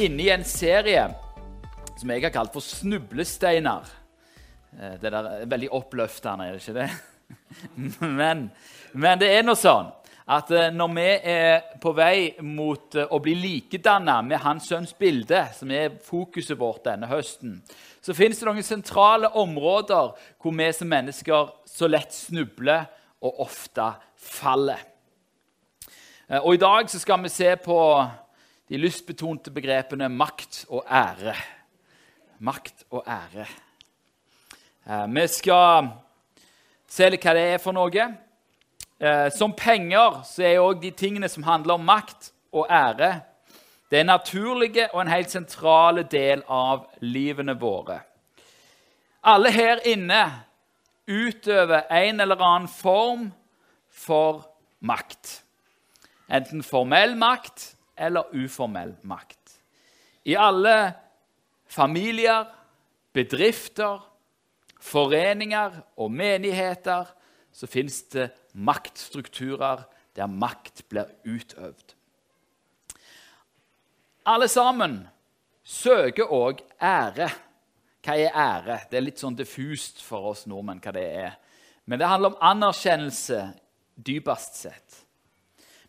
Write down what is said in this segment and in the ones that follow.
Inne i en serie som jeg har kalt for Snublesteiner. Eh, Det der er veldig oppløftende, er det ikke det? Men, men det er nå sånn at eh, når vi er på vei mot eh, å bli likedanna med Hans sønns bilde, som er fokuset vårt denne høsten, så finnes det noen sentrale områder hvor vi som mennesker så lett snubler og ofte faller. Og I dag så skal vi se på de lystbetonte begrepene makt og ære. Makt og ære. Eh, Vi skal se litt hva det er for noe. Eh, Som penger så er òg de tingene som handler om makt og ære, det er naturlige og en helt sentrale del av livene våre. Alle her inne utøver en eller annen form for makt. Enten formell makt eller uformell makt. I alle familier, bedrifter, foreninger og menigheter så fins det maktstrukturer der makt blir utøvd. Alle sammen søker òg ære. Hva er ære? Det er litt sånn diffust for oss nordmenn hva det er. Men det handler om anerkjennelse dypest sett.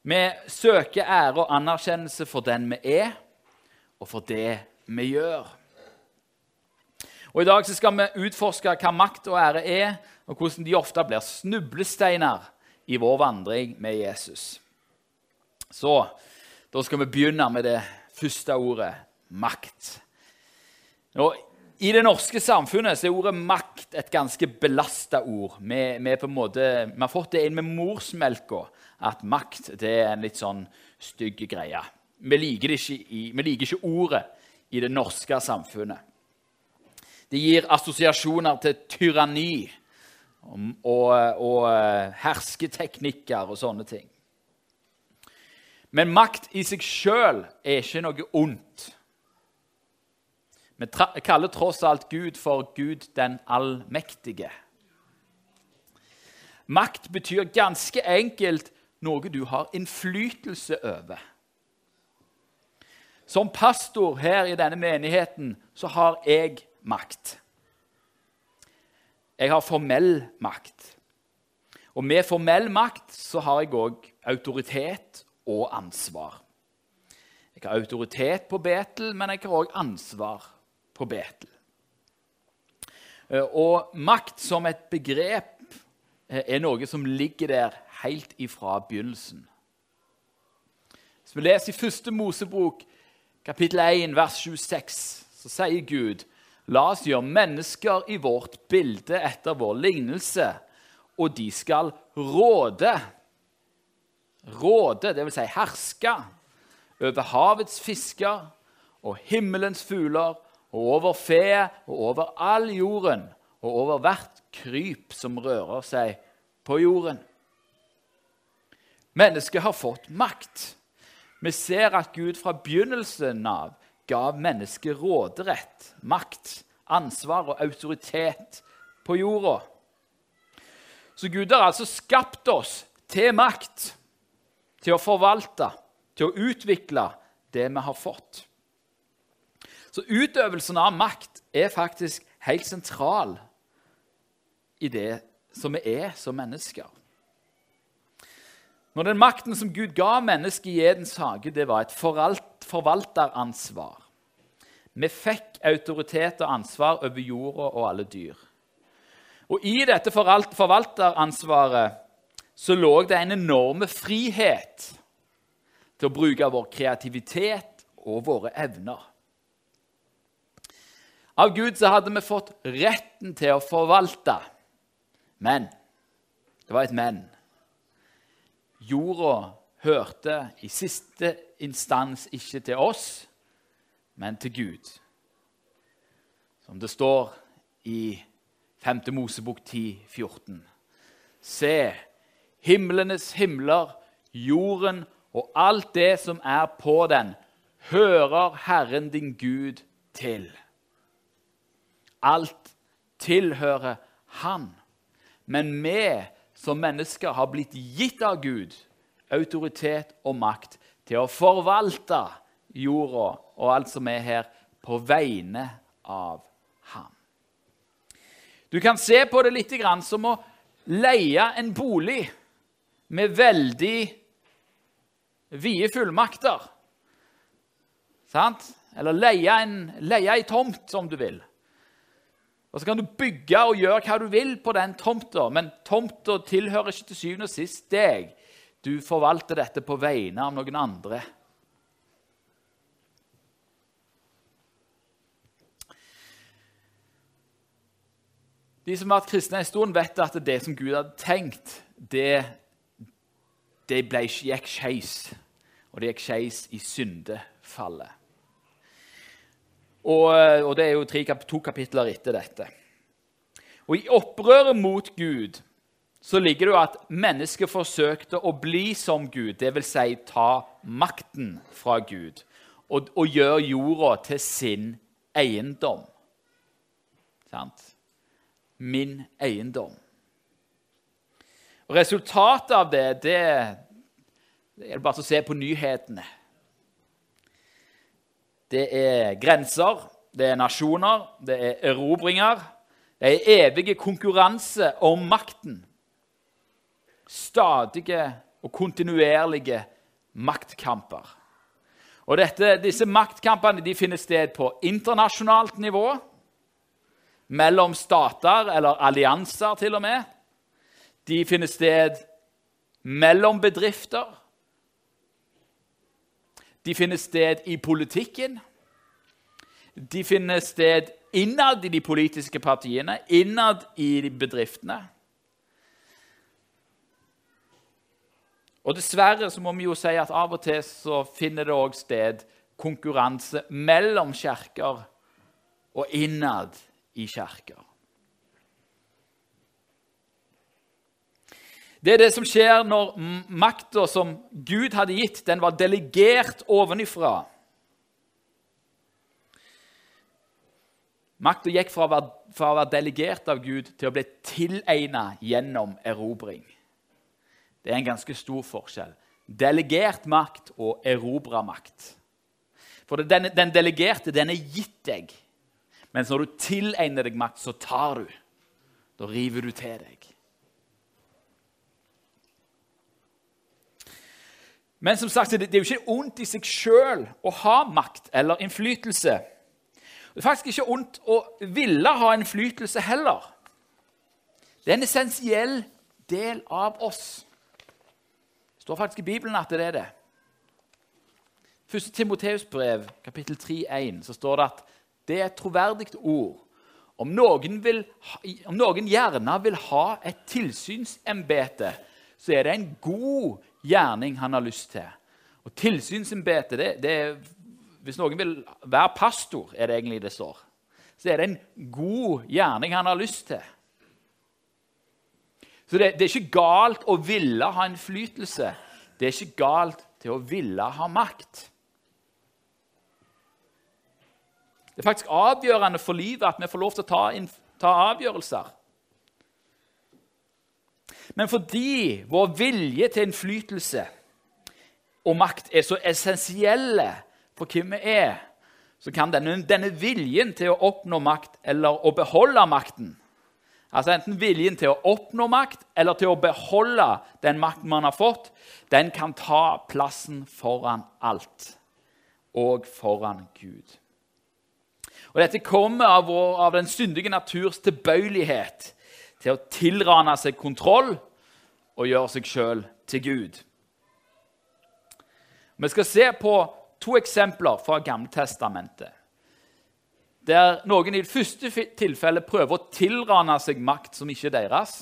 Vi søker ære og anerkjennelse for den vi er, og for det vi gjør. Og I dag skal vi utforske hva makt og ære er, og hvordan de ofte blir snublesteiner i vår vandring med Jesus. Så da skal vi begynne med det første ordet makt. Og I det norske samfunnet så er ordet makt et ganske belasta ord. Vi, vi, vi har fått det inn med morsmelka at makt det er en litt sånn stygg greie. Vi liker, i, vi liker ikke ordet i det norske samfunnet. Det gir assosiasjoner til tyranni og, og, og hersketeknikker og sånne ting. Men makt i seg sjøl er ikke noe ondt. Vi kaller tross alt Gud for Gud den allmektige. Makt betyr ganske enkelt noe du har innflytelse over. Som pastor her i denne menigheten så har jeg makt. Jeg har formell makt. Og med formell makt så har jeg òg autoritet og ansvar. Jeg har autoritet på Betel, men jeg har òg ansvar på Betel. Og makt som et begrep er noe som ligger der helt ifra begynnelsen. Hvis vi leser i første Mosebok, kapittel 1, vers 26, så sier Gud La oss gjøre mennesker i vårt bilde etter vår lignelse, og de skal råde. Råde, dvs. Si herske, over havets fisker og himmelens fugler og over fe og over all jorden og over hvert kryp som rører seg på jorden. Mennesket har fått makt. Vi ser at Gud fra begynnelsen av gav mennesket råderett, makt, ansvar og autoritet på jorda. Så Gud har altså skapt oss til makt, til å forvalte, til å utvikle det vi har fått. Så utøvelsen av makt er faktisk helt sentral i det som vi er som mennesker. Når den makten som Gud ga mennesket i Edens hage, det var et forvalteransvar. Vi fikk autoritet og ansvar over jorda og alle dyr. Og I dette forvalteransvaret så lå det en enorme frihet til å bruke vår kreativitet og våre evner. Av Gud så hadde vi fått retten til å forvalte. Men det var et men. Jorda hørte i siste instans ikke til oss, men til Gud. Som det står i 5. Mosebok 10, 14. Se, himlenes himler, jorden og alt det som er på den, hører Herren din Gud til. Alt tilhører Han. Men vi som mennesker har blitt gitt av Gud autoritet og makt til å forvalte jorda og alt som er her, på vegne av ham. Du kan se på det litt som å leie en bolig med veldig vide fullmakter. Sant? Eller leie en, leie en tomt, som du vil. Og Så kan du bygge og gjøre hva du vil på den tomta, men tomta tilhører ikke til syvende og sist deg. Du forvalter dette på vegne av noen andre. De som har vært kristne en stund, vet at det som Gud hadde tenkt, det, det ble, gikk skeis. Og det gikk skeis i syndefallet. Og, eh, og det er jo tre, to kapitler etter dette. Og I opprøret mot Gud så ligger det jo at mennesket forsøkte å bli som Gud, dvs. Si, ta makten fra Gud og, og gjøre jorda til sin eiendom. Sant? Min eiendom. Og Resultatet av det, det, det er bare å se på nyhetene. Det er grenser, det er nasjoner, det er erobringer. Det er evige konkurranse om makten. Stadige og kontinuerlige maktkamper. Og dette, Disse maktkampene de finner sted på internasjonalt nivå, mellom stater eller allianser til og med. De finner sted mellom bedrifter, de finner sted i politikken. De finner sted innad i de politiske partiene, innad i bedriftene. Og Dessverre så må vi jo si at av og til så finner det òg sted konkurranse mellom kirker og innad i kirker. Det er det som skjer når makta som Gud hadde gitt, den var delegert ovenifra. Makta gikk fra å, være, fra å, være, delegert av Gud til å bli tilegnet gjennom erobring. Det er en ganske stor forskjell. Delegert makt og erobra makt. For den, den delegerte, den er gitt deg. Mens når du tilegner deg makt, så tar du. Da river du til deg. Men som sagt, det er jo ikke ondt i seg sjøl å ha makt eller innflytelse. Det er faktisk ikke ondt å ville ha innflytelse heller. Det er en essensiell del av oss. Det står faktisk i Bibelen at det er det. Første Timoteus brev, kapittel 3,1, så står det at det er et troverdig ord. Om noen, vil, om noen gjerne vil ha et tilsynsembete, så er det en god gjerning han har lyst til. Og Tilsynsembetet det, det er Hvis noen vil være pastor, er det egentlig det står, så er det en god gjerning han har lyst til. Så det, det er ikke galt å ville ha innflytelse. Det er ikke galt til å ville ha makt. Det er faktisk avgjørende for livet at vi får lov til å ta, ta avgjørelser. Men fordi vår vilje til innflytelse og makt er så essensielle for hvem vi er, så kan denne, denne, viljen til å oppnå makt eller å beholde makten Altså Enten viljen til å oppnå makt eller til å beholde den makten man har fått, den kan ta plassen foran alt, og foran Gud. Og Dette kommer av, vår, av den syndige naturs tilbøyelighet til å tilrane seg kontroll og gjøre seg sjøl til Gud. Vi skal se på to eksempler fra Gamletestamentet. Der noen i det første tilfellet prøver å tilrane seg makt som ikke er deres.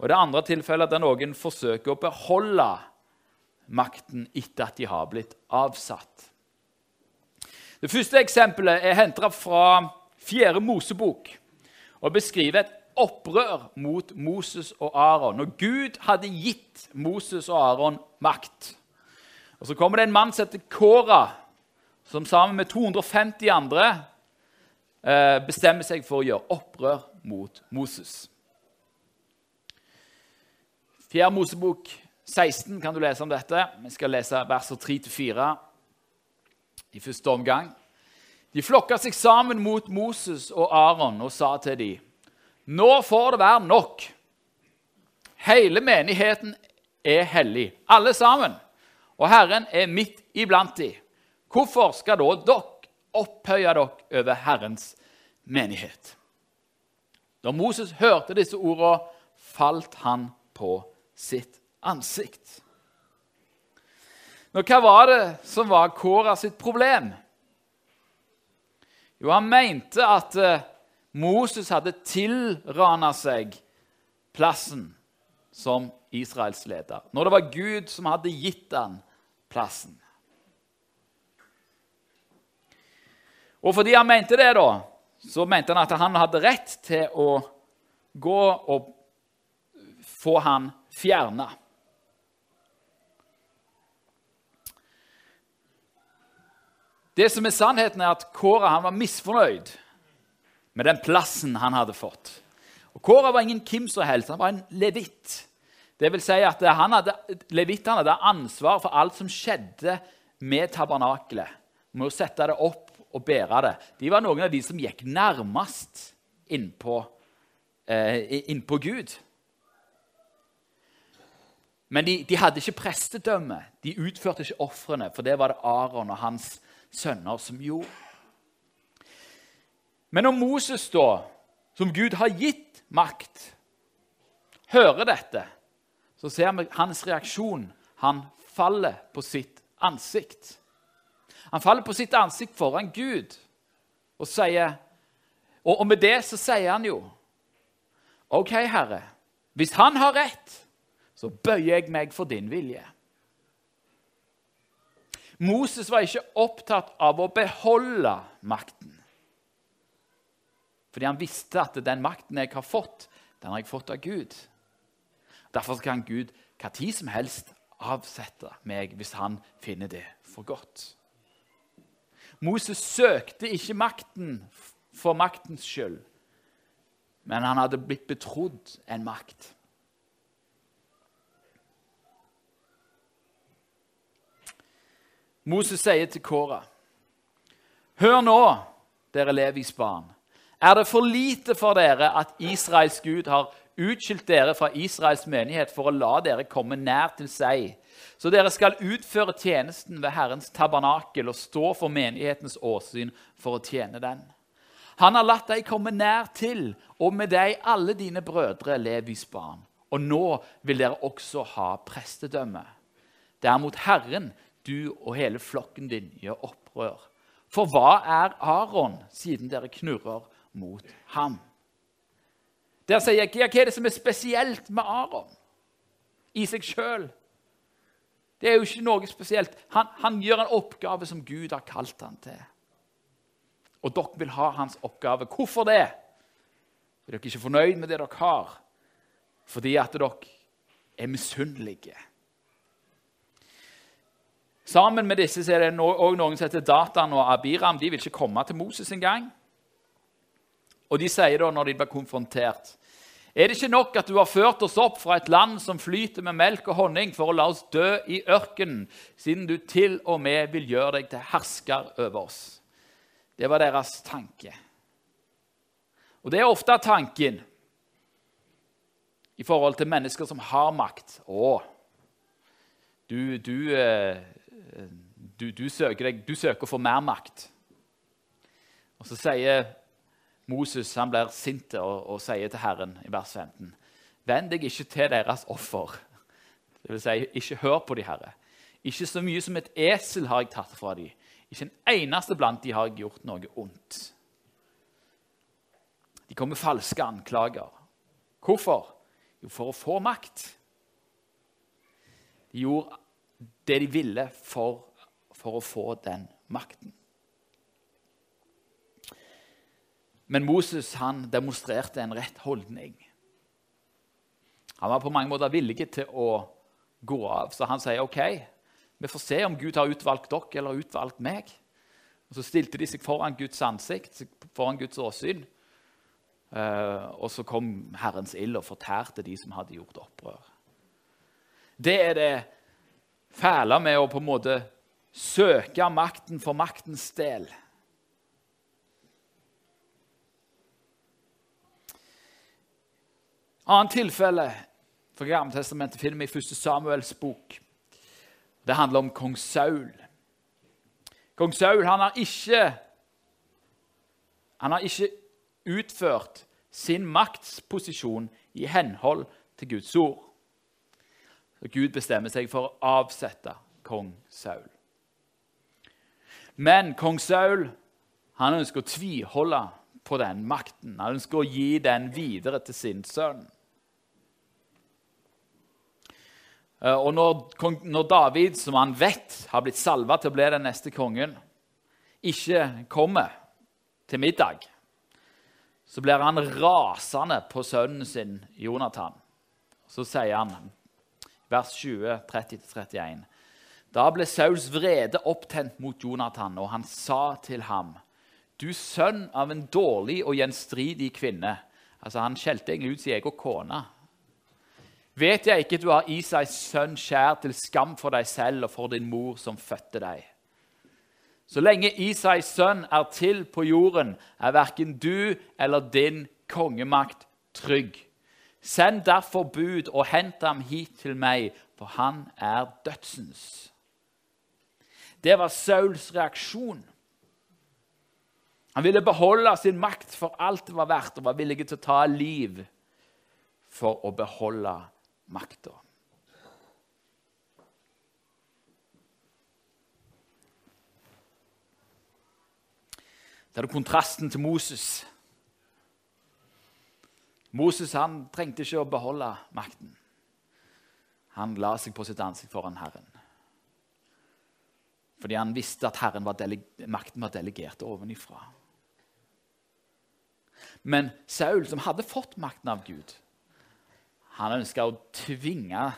Og det andre tilfellet der noen forsøker å beholde makten etter at de har blitt avsatt. Det første eksempelet er hentet fra Fjerde Mosebok og beskriver et opprør mot Moses og Aron. Når Gud hadde gitt Moses og Aron makt. Og Så kommer det en mann som heter Kora, som sammen med 250 andre eh, bestemmer seg for å gjøre opprør mot Moses. 4. Mosebok 16 kan du lese om dette. Vi skal lese verser 3-4. i første omgang. De flokka seg sammen mot Moses og Aron og sa til dem, 'Nå får det være nok.' Hele menigheten er hellig, alle sammen, og Herren er midt iblant dem. Hvorfor skal da dere opphøye dere over Herrens menighet? Da Moses hørte disse ordene, falt han på sitt ansikt. Nå, hva var det som var Kåra sitt problem? Jo, han mente at eh, Moses hadde tilrana seg plassen som Israels leder, når det var Gud som hadde gitt han plassen. Og fordi han mente det, da, så mente han at han hadde rett til å gå og få han fjerna. Det som er sannheten, er at Kåra var misfornøyd med den plassen han hadde fått. Og Kåra var ingen hvem som helst, han var en levitt. Det vil si at hadde, Levittene hadde ansvar for alt som skjedde med tabernakelet. Med å sette det opp og bære det. De var noen av de som gikk nærmest innpå, eh, innpå Gud. Men de, de, hadde ikke prestedømme. De utførte ikke ofrene, for det var det Aron og hans sønner som gjorde. Men når Moses, da, som Gud har gitt makt, hører dette, så ser vi hans reaksjon. Han faller på sitt ansikt. Han faller på sitt ansikt foran Gud og sier Og, og med det så sier han jo OK, Herre, hvis han har rett, så bøyer jeg meg for din vilje. Moses var ikke opptatt av å beholde makten. Fordi han visste at den makten jeg har fått, den har jeg fått av Gud. Derfor kan Gud hva tid som helst avsette meg hvis han finner det for godt. Moses søkte ikke makten for maktens skyld, men han hadde blitt betrodd en makt. Moses sier til Kåra.: Hør nå, dere Levis barn. Er det for lite for dere at Israels Gud har utskilt dere fra Israels menighet for å la dere komme nær til seg, så dere skal utføre tjenesten ved Herrens tabernakel og stå for menighetens åsyn for å tjene den? Han har latt deg komme nær til, og med deg alle dine brødre, Levis barn. Og nå vil dere også ha prestedømme. Det er mot Herren du og hele flokken din gjør opprør. For hva er Aron, siden dere knurrer mot ham? Der sier jeg, Hva er det som er spesielt med Aron i seg sjøl? Det er jo ikke noe spesielt. Han, han, gjør en oppgave som Gud har kalt han til. Og dere vil ha hans oppgave. Hvorfor det? Er dere ikke fornøyd med det dere har? Fordi at dere er misunnelige. Sammen med disse er det òg noen som heter Datan og Abiram. De vil ikke komme til Moses engang. Og de sier da, når de blir konfrontert Er det ikke nok at du har ført oss opp fra et land som flyter med melk og honning, for å la oss dø i ørkenen, siden du til og med vil gjøre deg til hersker over oss? Det var deres tanke. Og det er ofte tanken i forhold til mennesker som har makt. Å, du, du eh, du, du, søker deg, søker å få mer makt. Og Så sier Moses han blir sint og, og sier til Herren i vers 15.: Vend deg ikke til deres offer. Det vil si, ikke hør på de, Herre. Ikke så mye som et esel har jeg tatt fra dem. Ikke en eneste blant de har jeg gjort noe ondt. De kommer falske anklager. Hvorfor? Jo, for å få makt. De gjorde det de ville for, for å få den makten. Men Moses han demonstrerte en rett holdning. Han var på mange måter villig til å gå av, så han sier OK, vi får se om Gud har utvalgt dere eller utvalgt meg. Og Så stilte de seg foran Guds ansikt, foran Guds åsyn. Uh, og så kom Herrens ild og fortærte de som hadde gjort opprør. Det er det fæle med å på en måte søke makten for maktens del. Annet tilfelle fra Gammeltestamentet finner vi i 1. Samuels bok. Det handler om kong Saul. Kong Saul han har ikke, han har ikke utført sin maktsposisjon i henhold til Guds ord. Så Gud bestemmer seg for å avsette kong Saul. Men kong Saul han ønsker å tviholde på den makten. Han ønsker å gi den videre til sin sønn. Eh, og når, når, David, som han vet har blitt salva til å bli den neste kongen, ikke kommer til middag, så blir han rasende på sønnen sin Jonathan. Så sier han, vers 20, 30-31 Da ble Sauls vrede opptent mot Jonathan, og han sa til ham, Du sønn av en dårlig og gjenstridig kvinne. Altså Han skjelte egentlig ut sin egen kone. Vet jeg ikke at du har Isais sønn skjær til skam for deg selv og for din mor som fødte deg? Så lenge Isais sønn er til på jorden, er verken du eller din kongemakt trygg. Send derfor bud og hent ham hit til meg, for han er dødsens. Det var Sauls reaksjon. Han ville beholde sin makt for alt det var verdt, og var villig til å ta liv for å beholde makta. Det er kontrasten til Moses. Moses han trengte ikke å beholde makten. Han la seg på sitt ansikt foran Herren. Fordi han visste at var makten var delegert ovenifra. Men Saul, som hadde fått makten av Gud, han ønska å tvinge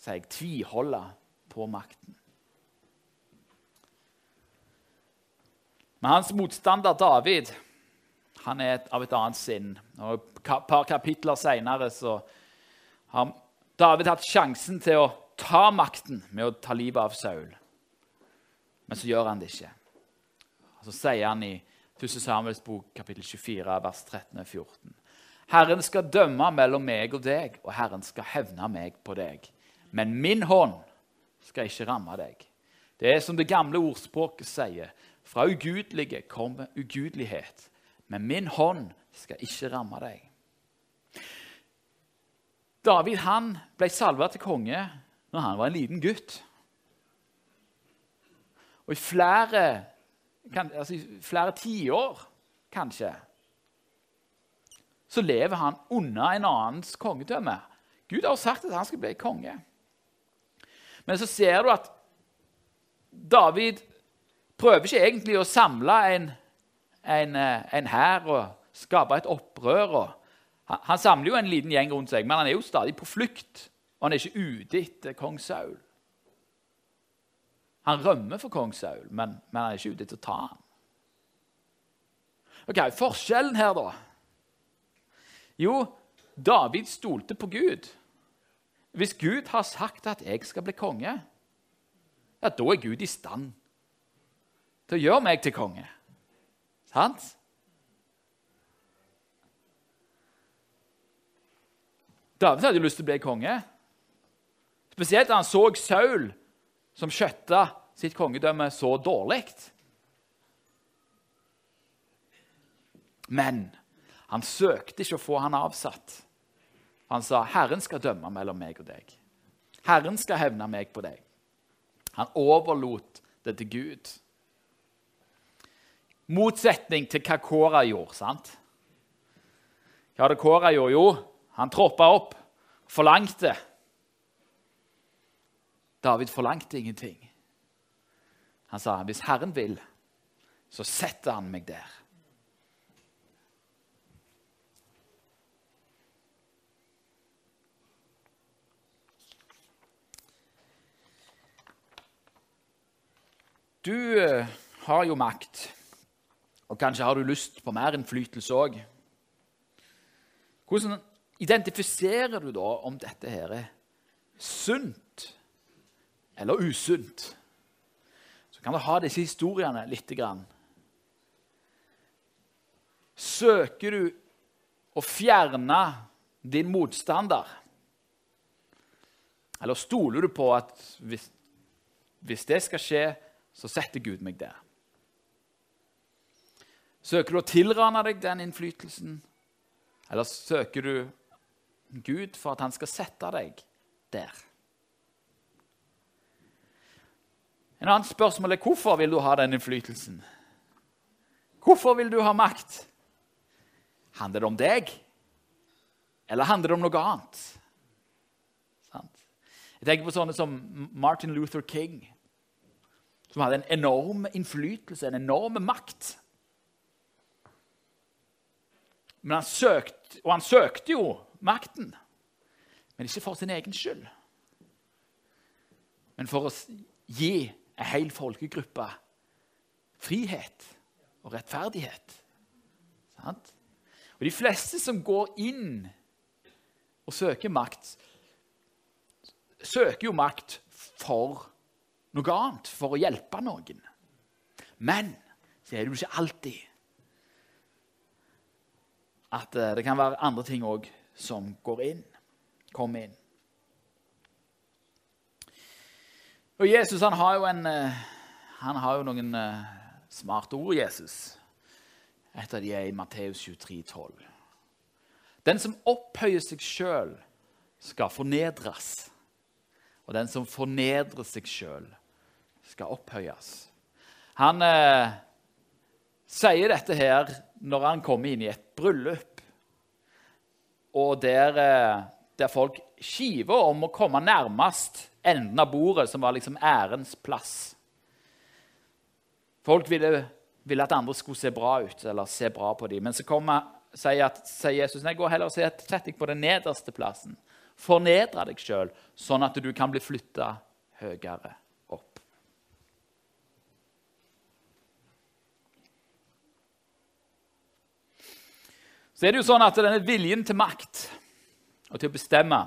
seg, tviholde på makten. Men hans motstander David han er av et annet sinn. Og Et par kapitler seinere har David hatt sjansen til å ta makten med å ta livet av Saul. Men så gjør han det ikke. Og Så sier han i 1. Samuels bok kapittel 24, vers 13 og 14. Herren skal dømme mellom meg og deg, og Herren skal hevne meg på deg. Men min hånd skal ikke ramme deg. Det er som det gamle ordspråket sier. Fra ugudelige kommer ugudelighet. Men min hånd skal ikke ramme deg. David han ble salva til konge når han var en liten gutt. Og i flere, altså flere tiår, kanskje, så lever han under en annens kongedømme. Gud har sagt at han skal bli konge. Men så ser du at David prøver ikke egentlig å samle en, en, eh, en hær og skape et opprør. Han, han, samler jo en liten gjeng rundt seg, men han er jo stadig på flukt. Og han er ikke ute etter kong Saul. Han rømmer for kong Saul, men, men han er ikke ute etter å ta ham. Ok, Forskjellen her, da jo, David stolte på Gud. Hvis Gud har sagt at jeg skal bli konge, ja, da er Gud i stand til å gjøre meg til konge. Sant? David hadde jo lyst til å bli konge. Spesielt da han så Saul, som skjøtta sitt kongedømme så dårlig. Men han søkte ikke å få han avsatt. Han sa, 'Herren skal dømme mellom meg og deg.' 'Herren skal hevne meg på deg.' Han overlot det til Gud. Motsetning til hva Kåra gjorde. sant? Hva hadde Kåra gjort? Jo, han troppa opp, forlangte. David forlangte ingenting. Han sa, 'Hvis Herren vil, så setter han meg der.' Du eh, har jo makt, og kanskje har du lyst på mer innflytelse òg. Hvordan identifiserer du da om dette her er sunt eller usunt? så kan du ha disse historiene lite grann. Søker du å fjerne din motstander? Eller stoler du på at hvis, hvis det skal skje, så setter Gud meg der? Søker du å tilrane deg den innflytelsen, eller søker du Gud for at han skal sette deg der? En annen spørsmål er hvorfor vil du ha den innflytelsen? Hvorfor vil du ha makt? Handler det om deg, eller handler det om noe annet? Jeg tenker på sånne som Martin Luther King, som hadde en enorm innflytelse, en enorm makt. Men han søkte, og han søkte jo makten, men ikke for sin egen skyld. Men for å gi en hel folkegruppe frihet og rettferdighet. Sant? Og De fleste som går inn og søker makt, søker jo makt for noe annet, for å hjelpe noen. Men så er det jo ikke alltid at eh, det kan være andre ting òg som går inn, kommer inn. Og Jesus han har jo, en, eh, han har jo noen eh, smarte ord, Jesus. Et av de er i Matteus 23, 12. Den som opphøyer seg sjøl, skal fornedres. Og den som fornedrer seg sjøl, skal opphøyes. Han eh, sier dette her når han kommer inn i et bryllup, og der, eh, der folk skiver om å komme nærmest enden av bordet, som var liksom ærens plass. Folk ville ville at andre skulle se bra ut eller se bra på dem. Men så kommer, sier, at, sier Jesus nei, gå heller og sett deg på den nederste plassen. Fornedre deg sjøl, sånn at du kan bli flytta høyere opp. Så er det jo sånn at denne viljen til makt og til å bestemme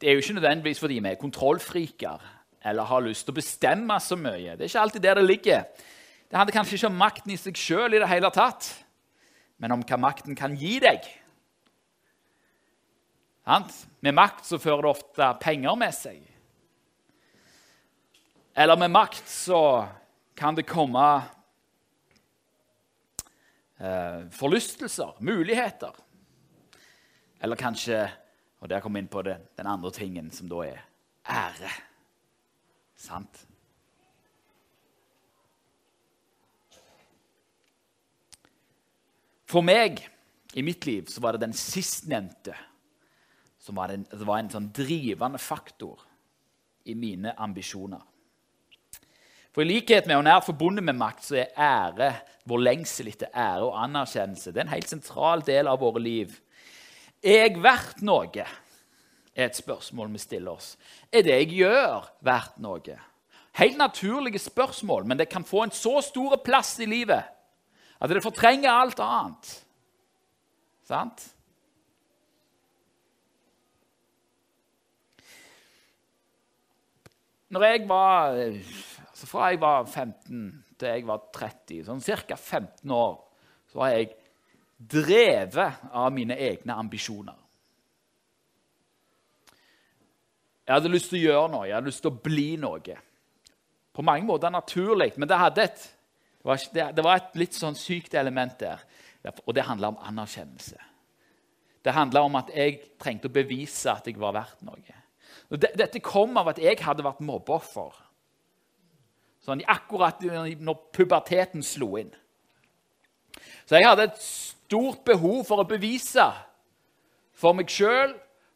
det er jo ikke nødvendigvis fordi vi er kontrollfriker eller har lyst til å bestemme så mye. Det er ikke alltid der det ligger. Det handler kanskje ikke om makten i seg sjøl, men om hva makten kan gi deg. Med makt så fører det ofte penger med seg. Eller med makt så kan det komme eh, forlystelser, muligheter. Eller kanskje Og der kommer vi inn på det, den andre tingen, som da er ære. Sant? For meg, i mitt liv, så var det den sistnevnte som var, den, var en sånn drivende faktor i mine ambisjoner. For I likhet med og nært forbundet med makt så er ære, vår lengsel etter ære og anerkjennelse, det er en helt sentral del av våre liv. Er jeg verdt noe? er et spørsmål vi stiller oss. Er det jeg gjør, verdt noe? Helt naturlige spørsmål, men det kan få en så stor plass i livet at det fortrenger alt annet. Sant? Når jeg var altså Fra jeg var 15 til jeg var 30, sånn ca. 15 år, så var jeg drevet av mine egne ambisjoner. Jeg hadde lyst til å gjøre noe, jeg hadde lyst til å bli noe. På mange måter naturlig, men det et det var, det, det var, et litt sånn sykt element der, og det handla om anerkjennelse. Det handla om at jeg trengte å bevise at jeg var verdt noe. Og det, dette kom av at jeg hadde vært mobbeoffer. Sånn akkurat når puberteten slo inn. Så jeg hadde et stort behov for å bevise for meg sjøl,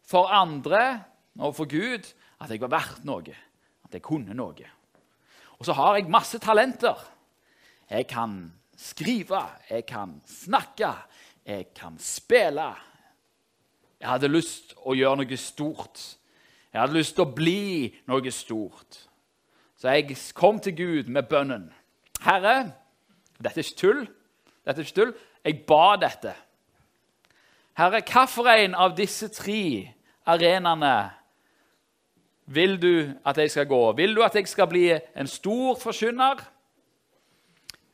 for andre og for Gud at jeg var verdt noe. At jeg kunne noe. Og så har jeg masse talenter. Jeg kan skrive, jeg kan snakke, jeg kan spille. Jeg hadde lyst å gjøre noe stort. Jeg hadde lyst til å bli noe stort. Så jeg kom til Gud med bønnen. Herre, dette er ikke tull. Dette er ikke tull. Jeg ba dette. Herre, hvilken av disse tre arenaene vil du at jeg skal gå? Vil du at jeg skal bli en stor forkynner?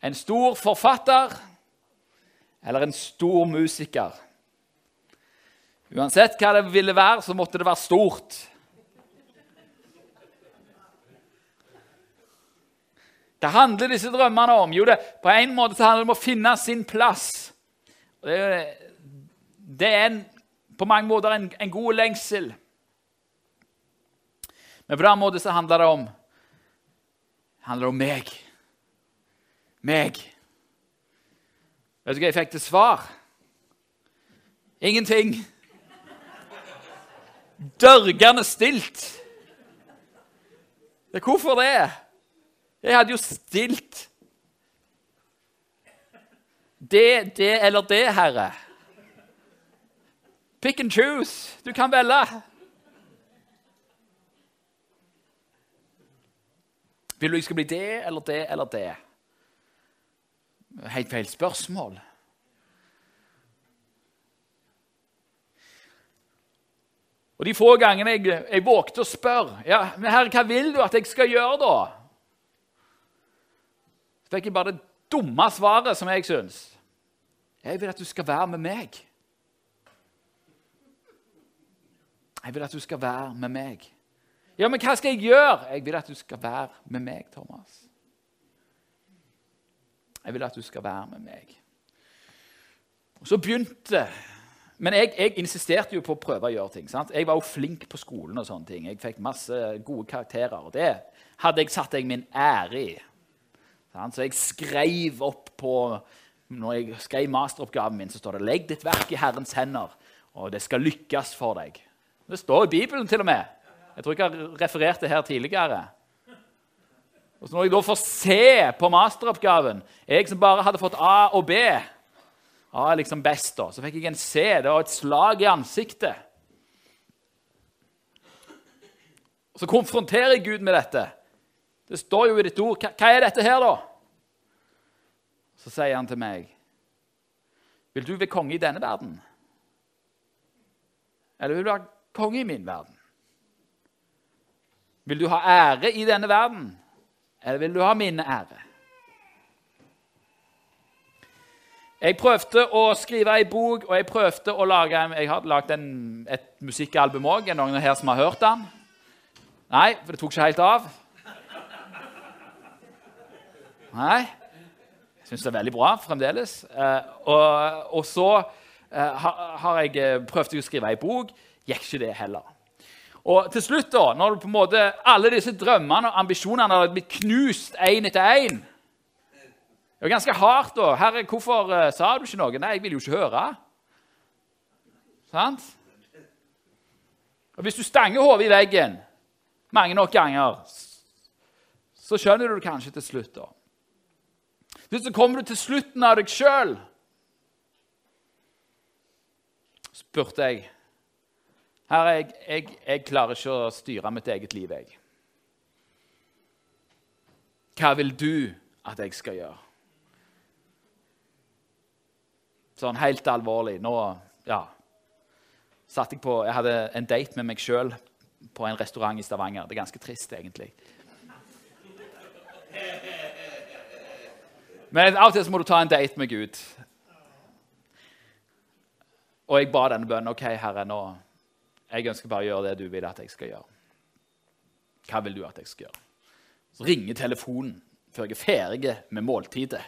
En stor forfatter? Eller en stor musiker? Uansett hva det ville være, så måtte det være stort. Hva handler disse drømmene om? Jo, det, på en måte så handler det om å finne sin plass. Det, det er en, på mange måter en, en god lengsel. Men på den måten så handler det om handler om meg. Meg. Vet du hva jeg fikk til svar? Ingenting. Dørgende stilt. Det er hvorfor? Jeg hadde jo stilt Det, det eller det, Herre. Pick and choose. Du kan velge. Vil du jeg skal bli det eller det eller det? Helt feil spørsmål. Og De få gangene jeg, jeg vågte å spørre ja, men herre, hva vil du at jeg skal gjøre, da? Så fikk jeg bare det dumme svaret som jeg syns. Jeg vil at du skal være med meg. Jeg vil at du skal være med meg. Ja, men hva skal jeg gjøre? Jeg vil at du skal være med meg, Thomas. Jeg vil at du skal være med meg. Og Så begynte Men jeg, jeg, insisterte jo på å prøve å gjøre ting. sant? Jeg var jo flink på skolen. og sånne ting. Jeg fikk masse gode karakterer. og Det hadde jeg satt deg min ære i. Så jeg skrev opp på Når jeg skrev masteroppgaven min, så står det 'Legg ditt verk i Herrens hender, og det skal lykkes for deg'. Det står i Bibelen til og med. Jeg tror ikke jeg har referert det her tidligere. Og så Når jeg da får se på masteroppgaven, jeg som bare hadde fått A og B A er liksom best, da. Så fikk jeg en C. Det var et slag i ansiktet. Og Så konfronterer jeg Gud med dette. Det står jo i ditt ord. Hva er dette her, da? Så sier han til meg, 'Vil du være konge i denne verden?' Eller vil du være konge i min verden? Vil du ha ære i denne verden, eller vil du ha min ære? Jeg prøvde å skrive ei bok, og jeg prøvde å lage Jeg har lagd et musikkalbum òg. Er det noen her som har hørt den? Nei, for det tok ikke helt av. Nei. Jeg syns det er veldig bra fremdeles. Eh, og, og, så eh, har jeg prøvd å skrive ei bok. Gikk ikke det heller. Og til slutt, da, når på en måte alle disse drømmene og ambisjonene har blitt knust én etter én Det var ganske hardt. da. 'Herre, hvorfor uh, sa du ikke noe?' 'Nei, jeg vil jo ikke høre.' Sant? Og Hvis du stanger hodet i veggen mange nok ganger, så skjønner du det kanskje til slutt. da. Så kommer du til slutten av deg sjøl. spurte jeg Her jeg, jeg, jeg, klarer ikke å styre mitt eget liv, jeg. Hva vil du at jeg skal gjøre? Sånn helt alvorlig. Nå ja, satt jeg på Jeg hadde en date med meg sjøl på en restaurant i Stavanger. Det er ganske trist, egentlig. Men av og til så må du ta en date med Gud. Og jeg ba denne bønnen. OK, Herre, nå jeg ønsker bare å gjøre det du vil at jeg skal gjøre. Hva vil du at jeg skal gjøre? Så ringer telefonen før jeg er ferdig med måltidet.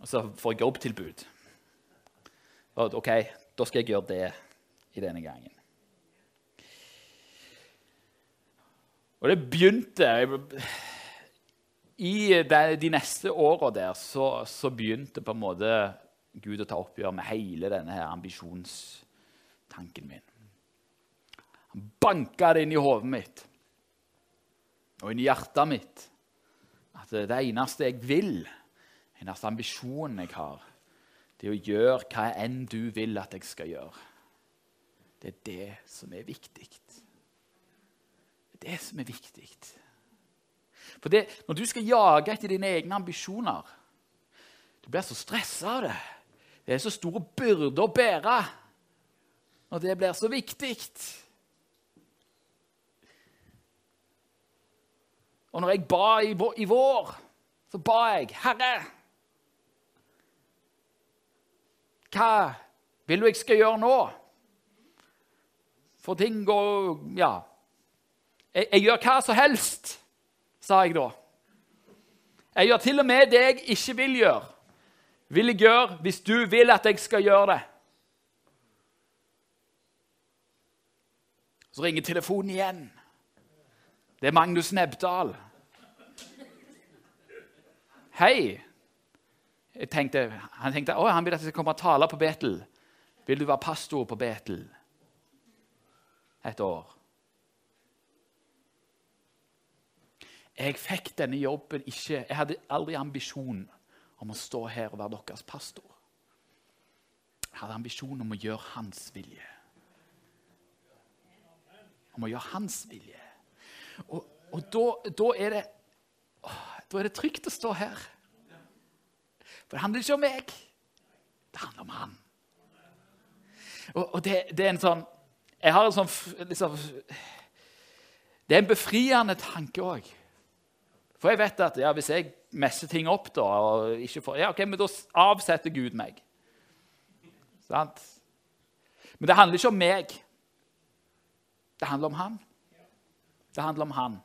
Og så får jeg jobbtilbud. Og OK, da skal jeg gjøre det i denne gangen. Og det begynte I de neste åra der så, så, begynte på en måte Gud å ta oppgjør med hele denne her ambisjonstanken min. Han banka det inn i hodet mitt og inn i hjertet mitt at det eneste jeg vil, den eneste ambisjonen jeg har, det er å gjøre hva enn du vil at jeg skal gjøre. Det er det som er viktig. Det er det som er viktig. For det, Når du skal jage etter dine egne ambisjoner Du blir så stressa av det. Det er så store byrder å bære når det blir så viktig. Og når jeg ba i vår så ba jeg, Herre Hva vil du jeg skal gjøre nå? For ting går Ja. Jeg, jeg gjør hva som helst, sa jeg da. Jeg gjør til og med det jeg ikke vil gjøre, vil jeg gjøre hvis du vil at jeg skal gjøre det. Så ringer telefonen igjen. Det er Magnus Nebdal. Hei. Tenkte, han tenkte å, han vil at jeg skal komme og tale på Betel. Vil du være pastor på Betel et år? Jeg fikk denne jobben ikke Jeg hadde aldri ambisjon om å stå her og være deres pastor. Jeg hadde ambisjon om å gjøre hans vilje. Om å gjøre hans vilje. Og, og da, da, er det, da er det trygt å stå her. For det handler ikke om meg. Det handler om han. Og, og det, det, er en sånn Jeg har en sånn liksom, Det er en befriende tanke òg. For jeg vet at ja, hvis jeg messer ting opp, da, og ikke får, ja, ok, men da avsetter Gud meg. Sant? Men det handler ikke om meg. Det handler om han. Det handler om han.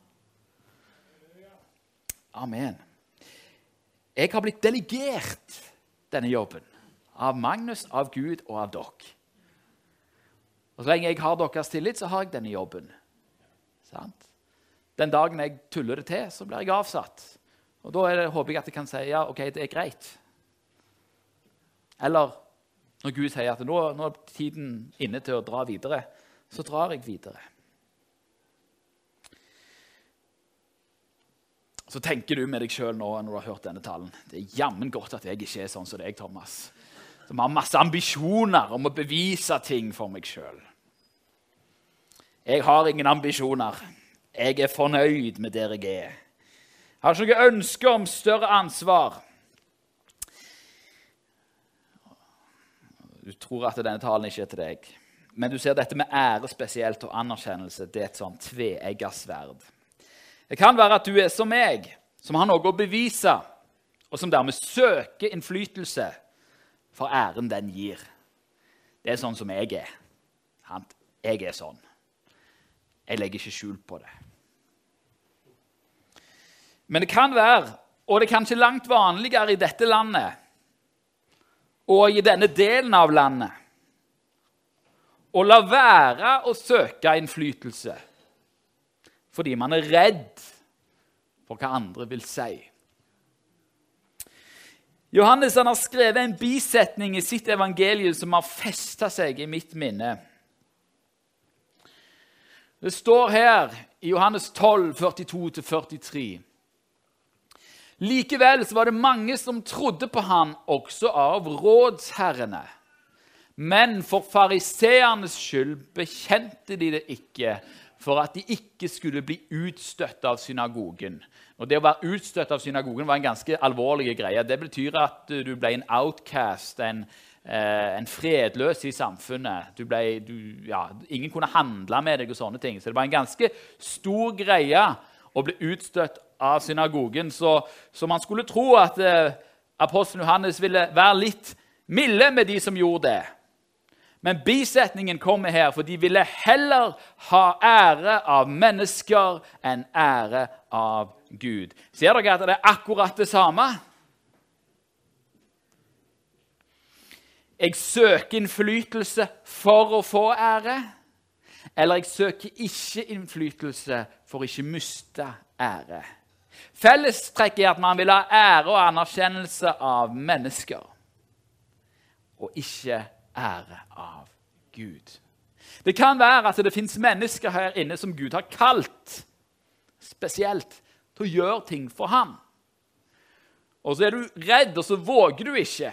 Amen. Jeg har blitt delegert denne jobben av Magnus, av Gud og av dere. Og Så lenge jeg har deres tillit, så har jeg denne jobben. Sant? Den dagen jeg tuller det til, så blir jeg avsatt. Og Da det, håper jeg at jeg kan si ja, ok, det er greit. Eller når Gud sier at nå, nå er tiden inne til å dra videre, så drar jeg videre. Så tenker du med deg sjøl nå når du har hørt denne talen Det er jammen godt at jeg ikke er sånn som deg, Thomas. Som har masse ambisjoner om å bevise ting for meg sjøl. Jeg har ingen ambisjoner. Jeg er fornøyd med der jeg er. Har ikke noe ønske om større ansvar. Du tror at denne talen ikke er til deg. Men du ser dette med ære spesielt og anerkjennelse. Det er et sånn tveegga sverd. Det kan være at du er som meg, som har noe å bevise, og som dermed søker innflytelse for æren den gir. Det er sånn som jeg er. Jeg er sånn. Jeg legger ikke skjul på det. Men det kan være, og det er kanskje langt vanligere i dette landet og i denne delen av landet, å la være å søke innflytelse fordi man er redd for hva andre vil si. Johannes har skrevet en bisetning i sitt evangelium som har festa seg i mitt minne. Det står her i Johannes 12, 42-43. Likevel var det mange som trodde på han, også av rådsherrene. Men for fariseernes skyld bekjente de det ikke, for at de ikke skulle bli utstøtt av synagogen. Og Det å være utstøtt av synagogen var en ganske alvorlig greie. Det betyr at du ble en outcast, en, eh, en fredløs i samfunnet. Du ble, du, ja, ingen kunne handle med deg og sånne ting. Så det var en ganske stor greie å ble utstøtt av synagogen. Så, så man skulle tro at eh, apostelen Johannes ville være litt milde med de som gjorde det. Men bisetningen kommer her, for de ville heller ha ære av mennesker enn ære av Gud. Ser dere at det er akkurat det samme? Jeg søker innflytelse for å få ære, eller jeg søker ikke innflytelse for å ikke miste ære. Fellestrekket er at man vil ha ære og anerkjennelse av mennesker, og ikke ære av Gud. Det kan være at det fins mennesker her inne som Gud har kalt spesielt til å gjøre ting for ham. Og så er du redd, og så våger du ikke.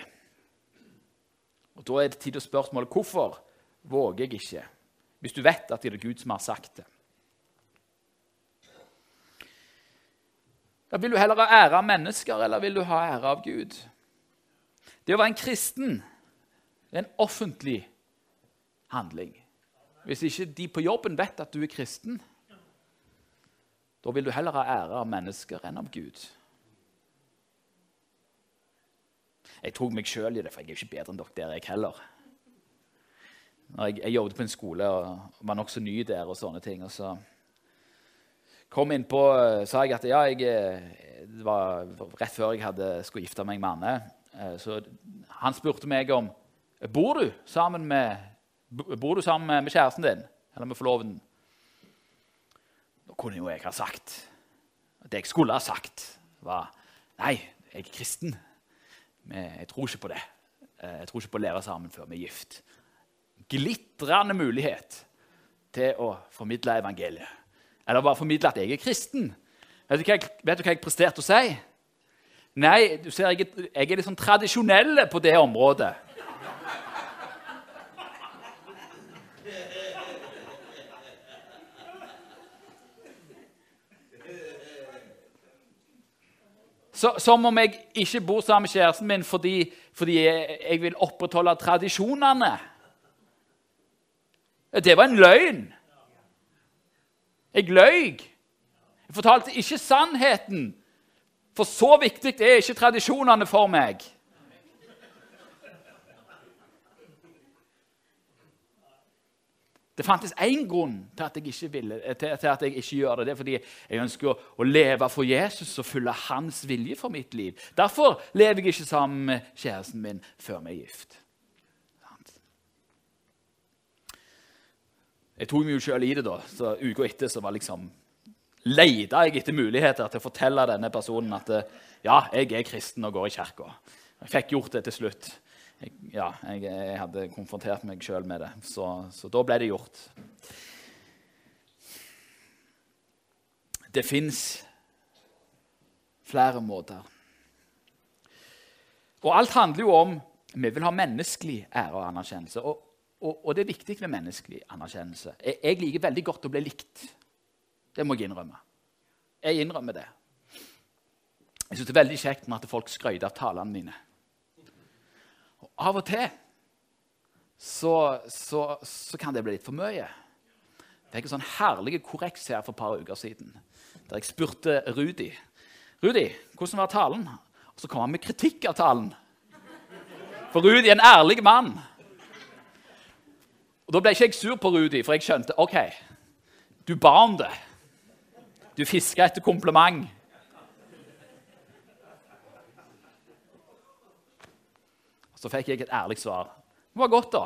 Og Da er det tid til spørsmålet hvorfor våger jeg ikke, hvis du vet at det er Gud som har sagt det. Da Vil du heller ha ære av mennesker, eller vil du ha ære av Gud? Det å være en kristen det er en offentlig handling. Hvis ikke de på jobben vet at du er kristen, Da vil du heller ha ære av mennesker enn av Gud. Jeg tok meg sjøl i det, for jeg er ikke bedre enn dere der, jeg heller. Jeg, jeg, jobbet på en skole og var nokså ny der. og sånne ting. Og så kom inn på, sa jeg at ja, jeg, det var rett før jeg hadde, skulle gifte meg med Anne. Eh, så han spurte meg om bor du sammen med, bor du sammen med kjæresten din eller med forloveden. Da kunne jo jeg ha sagt Det jeg skulle ha sagt, var Nei, jeg er kristen. Men jeg tror ikke på det. Eh, jeg tror ikke på å leve sammen før vi er gift. Glitrende mulighet til å formidle evangeliet. Eller bare formidle at jeg er kristen. Vet du hva jeg, du hva jeg presterte å si? Nei, du ser, jeg, jeg er litt sånn tradisjonell på det området. Så, som om jeg ikke bor sammen med kjæresten min fordi, fordi jeg, jeg, vil opprettholde tradisjonene. Det var en løgn. Jeg løy. Jeg fortalte ikke sannheten. For så viktig er ikke tradisjonene for meg. Det fantes én grunn til at, ville, til, at, jeg ikke gjør det. Det er fordi jeg ønsker å, å, leve for Jesus og følge hans vilje for mitt liv. Derfor lever jeg ikke sammen med kjæresten min før vi er gift. Jeg tok meg jo sjøl i det, da. så Uka etter så var liksom leita jeg etter muligheter til å fortelle denne personen at ja, jeg er kristen og går i kirka. Jeg fikk gjort det til slutt jeg, ja, jeg, jeg, hadde konfrontert meg sjøl med det. Så, så, da ble det gjort. Det fins flere måter. Og alt handler jo om Vi vil ha menneskelig ære og anerkjennelse. Og, og, og det er viktig med menneskelig anerkjennelse. Jeg, jeg liker veldig godt å bli likt. Det må jeg innrømme. Jeg innrømmer det. Jeg syns det er veldig kjekt med at folk skryter av talene mine. Og av og til så, så, så, kan det bli litt for mye. Jeg fikk en sånn herlig korreks her for et par uker siden, der jeg spurte Rudi Rudi, hvordan var talen? Og så kom han med kritikk av talen. For Rudi er en ærlig mann. Da ble ikke jeg sur på Rudi, for jeg skjønte ok, du ba om det. Du fiska etter kompliment. Så fikk jeg et ærlig svar. Det var godt, da.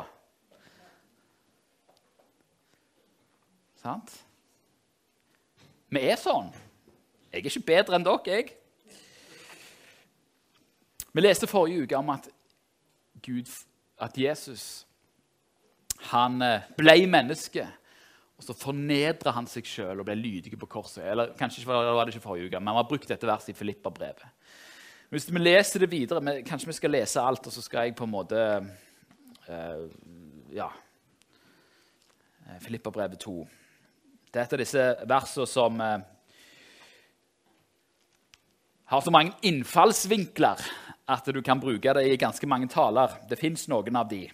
Sant? Vi er sånn. Jeg er ikke bedre enn dere, jeg. Vi leste forrige uke om at, Gud, at Jesus han eh, ble menneske. Og så fornedra han seg sjøl og ble lydig på korset. Eller kanskje ikke, var det ikke forrige uke, men han har brukt dette verset i Filippa-brevet. Hvis vi leser det videre men Kanskje vi skal lese alt, og så skal jeg på en måte uh, Ja. Filippa-brevet 2. Det er et av disse versene som uh, har så mange innfallsvinkler at du kan bruke det i ganske mange taler. Det fins noen av de.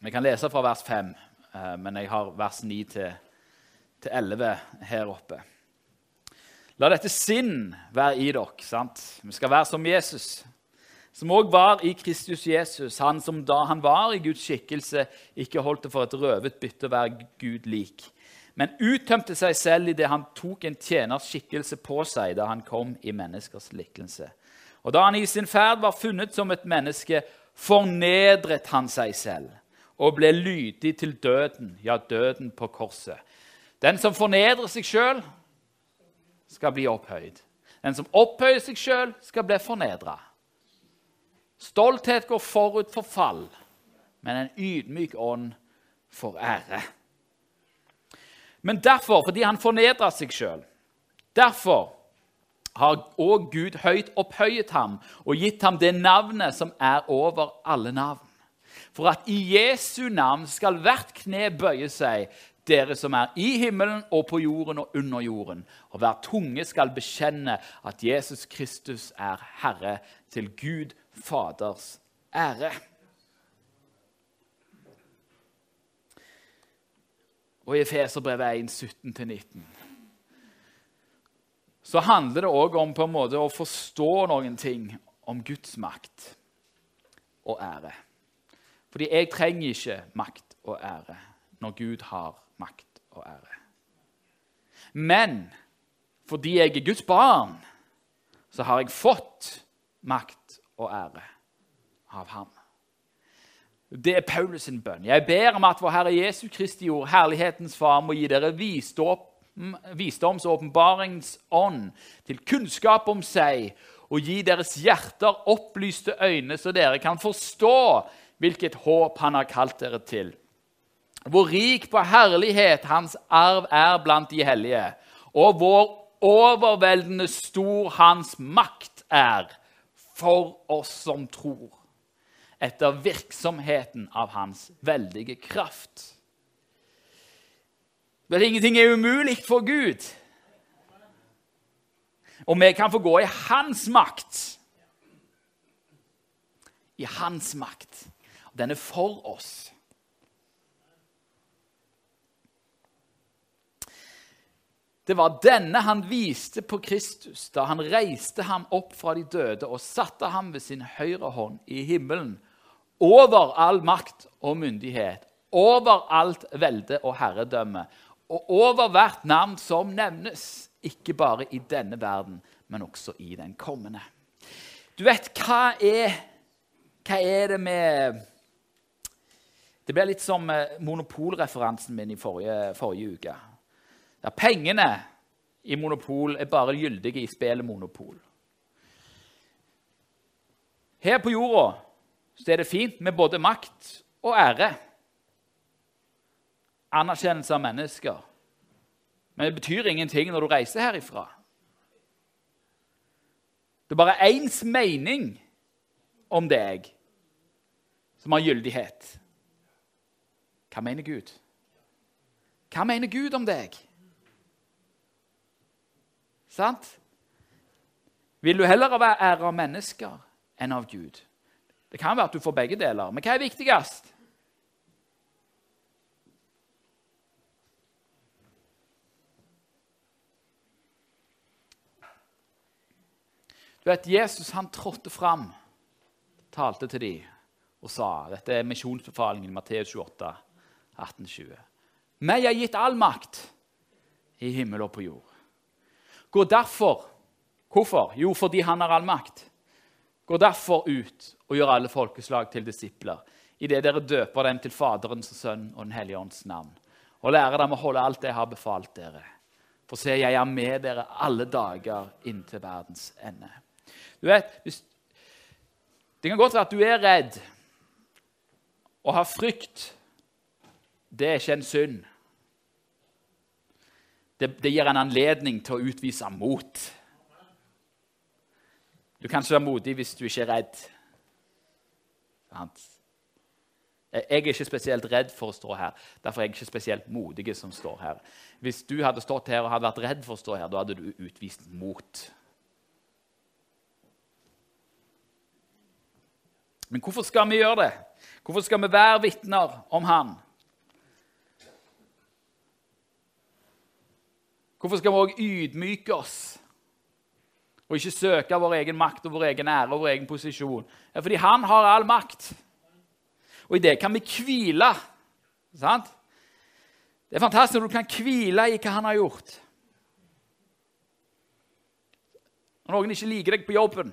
Vi kan lese fra vers 5, men jeg har vers 9 til til 11 her oppe. La dette sinn være i dere. sant? Vi skal være som Jesus, som òg var i Kristus Jesus, han som da han var i Guds skikkelse, ikke holdt det for et røvet bytte å være Gud lik, men uttømte seg selv idet han tok en tjeners skikkelse på seg da han kom i menneskers likkelse. Og da han i sin ferd var funnet som et menneske, fornedret han seg selv og ble lydig til døden, ja, døden på korset. Den som fornedrer seg sjøl, skal bli opphøyd. Den som opphøyer seg sjøl, skal bli fornedra. Stolthet går forut for fall, men en ydmyk ånd får ære. Men derfor, fordi han fornedra seg sjøl, derfor har òg Gud høyt opphøyet ham og gitt ham det navnet som er over alle navn. For at i Jesu navn skal hvert kne bøye seg, dere som er i himmelen og på jorden og under jorden. Og hver tunge skal bekjenne at Jesus Kristus er Herre, til Gud Faders ære. og i Efeserbrevet 1, 17-19, så handler det òg om på en måte å forstå noen ting om Guds makt og ære. Fordi jeg trenger ikke makt og ære når Gud har makt og ære. Men fordi jeg er Guds barn, så har jeg fått makt og ære av ham. Det er Paulus sin bønn. Jeg ber om at vår Herre Jesu Kristi ord, Herlighetens Far, må gi dere visdoms- og åpenbaringsånd til kunnskap om seg, og gi deres hjerter opplyste øyne, så dere kan forstå hvilket håp han har kalt dere til. Hvor rik på herlighet hans arv er blant de hellige, og hvor overveldende stor hans makt er for oss som tror etter virksomheten av hans veldige kraft. Men ingenting er umulig for Gud. Og vi kan få gå i hans makt. I hans makt. Den er for oss. Det var denne han viste på Kristus da han reiste ham opp fra de døde og satte ham ved sin høyre hånd i himmelen over all makt og myndighet, over alt velde og herredømme, og over hvert navn som nevnes, ikke bare i denne verden, men også i den kommende. Du vet, hva er, hva er det med Det blir litt som eh, monopolreferansen min i forrige, forrige uke. Der pengene i monopol er bare gyldige i spillet Monopol. Her på jorda så er det fint med både makt og ære. Anerkjennelse av mennesker. Men det betyr ingenting når du reiser herifra. Det er bare ens mening om deg som har gyldighet. Hva mener Gud? Hva mener Gud om deg? Sant? Vil du heller være ære av mennesker enn av Gud? Det kan være at du får begge deler, men hva er viktigst? Du vet, Jesus han trådte fram, talte til dem og sa Dette er misjonsbefalingen i Matteus 28, 18-20. Meg er gitt all makt i himmel og på jord. Gå derfor Hvorfor? Jo, fordi han har all makt. Gå derfor ut og gjør alle folkeslag til disipler, idet dere døper dem til Faderens, og Sønn og Den hellige ånds navn, og lærer dem å holde alt jeg har befalt dere. For se, jeg er med dere alle dager inntil verdens ende. Du vet, hvis, Det kan godt være at du er redd og har frykt. Det er ikke en synd. Det, det gir en anledning til å utvise mot. Du kan ikke være modig hvis du ikke er redd. Jeg er ikke spesielt redd for å stå her. Derfor er jeg ikke spesielt modig som står her. Hvis du hadde stått her og hadde vært redd for å stå her, da hadde du utvist mot. Men hvorfor skal vi gjøre det? Hvorfor skal vi være vitner om Han? Hvorfor skal vi òg ydmyke oss? og ikke søke vår egen makt og vår egen ære og vår egen posisjon. Ja, fordi han har all makt. Og i det kan vi hvile. Sant? Det er fantastisk når du kan hvile i hva han har gjort. Når noen ikke liker deg på jobben.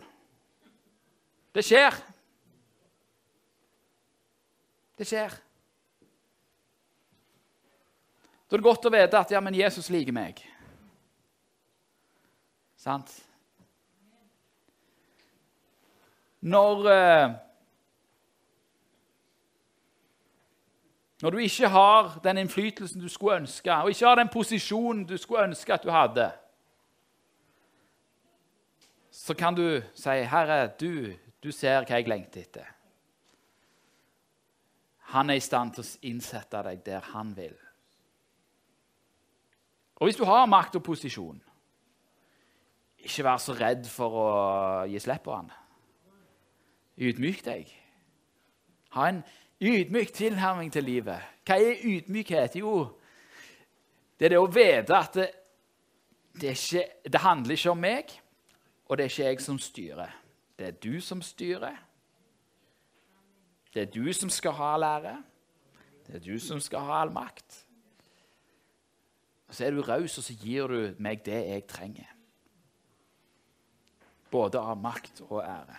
Det skjer. Det skjer. Da er det godt å vite at ja, men Jesus liker meg. Sant? Når eh, Når du ikke har den innflytelsen du skulle ønske, og ikke har den posisjonen du skulle ønske at du hadde, så kan du si, 'Herre, du, du ser hva jeg lengter etter.' Han er i stand til å innsette deg der han vil. Og hvis du har makt og posisjon, ikke vær så redd for å gi slipp på han. Ydmyk deg. Ha en ydmyk tilnærming til livet. Hva er ydmykhet? Jo, det er det å vite at det, det, ikke, det handler ikke om meg, og det er ikke jeg som styrer. Det er du som styrer. Det er du som skal ha all ære. Det er du som skal ha all makt. Og Så er du raus, og så gir du meg det jeg trenger. Både av makt og ære.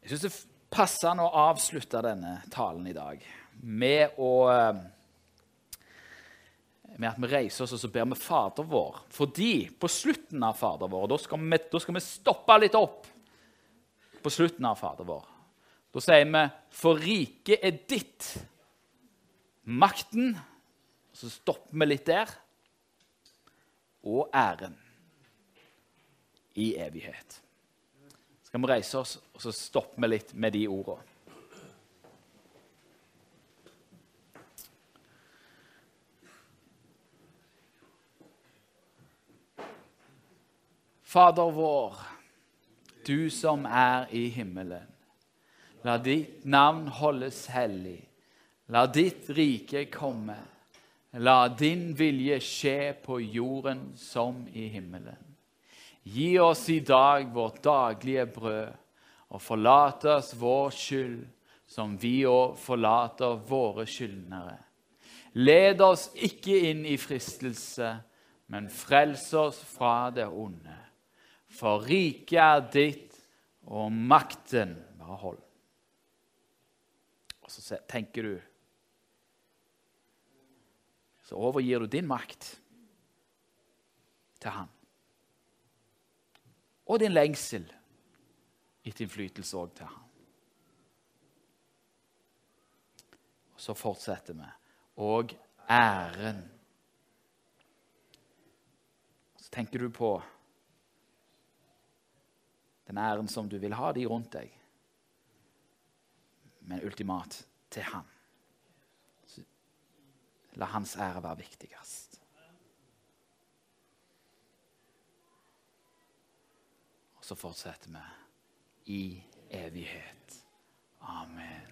Jeg syns det er passende å avslutte denne talen i dag med å med at vi reiser oss og så ber vi Fader vår. Fordi på slutten av Fader vår, da skal, vi, da skal vi stoppe litt opp på slutten av Fader vår. Da sier vi 'For riket er ditt'. Makten Så stopper vi litt der. Og æren i evighet. Så skal vi reise oss, og så stopper vi litt med de ordene. Fader vår, du som er i himmelen. La ditt navn holdes hellig. La ditt rike komme. La din vilje skje på jorden som i himmelen. Gi oss i dag vårt daglige brød, og forlat oss vår skyld, som vi òg forlater våre skyldnere. Led oss ikke inn i fristelse, men frels oss fra det onde. For riket er ditt, og makten Bare hold. Og så tenker du Så overgir du din makt til han. Og din lengsel etter innflytelse òg til ham. Og så fortsetter vi. Og æren. Så tenker du på den æren som du vil ha de rundt deg, men ultimat til Han. La Hans ære være viktigst. Og så fortsetter vi i evighet. Amen.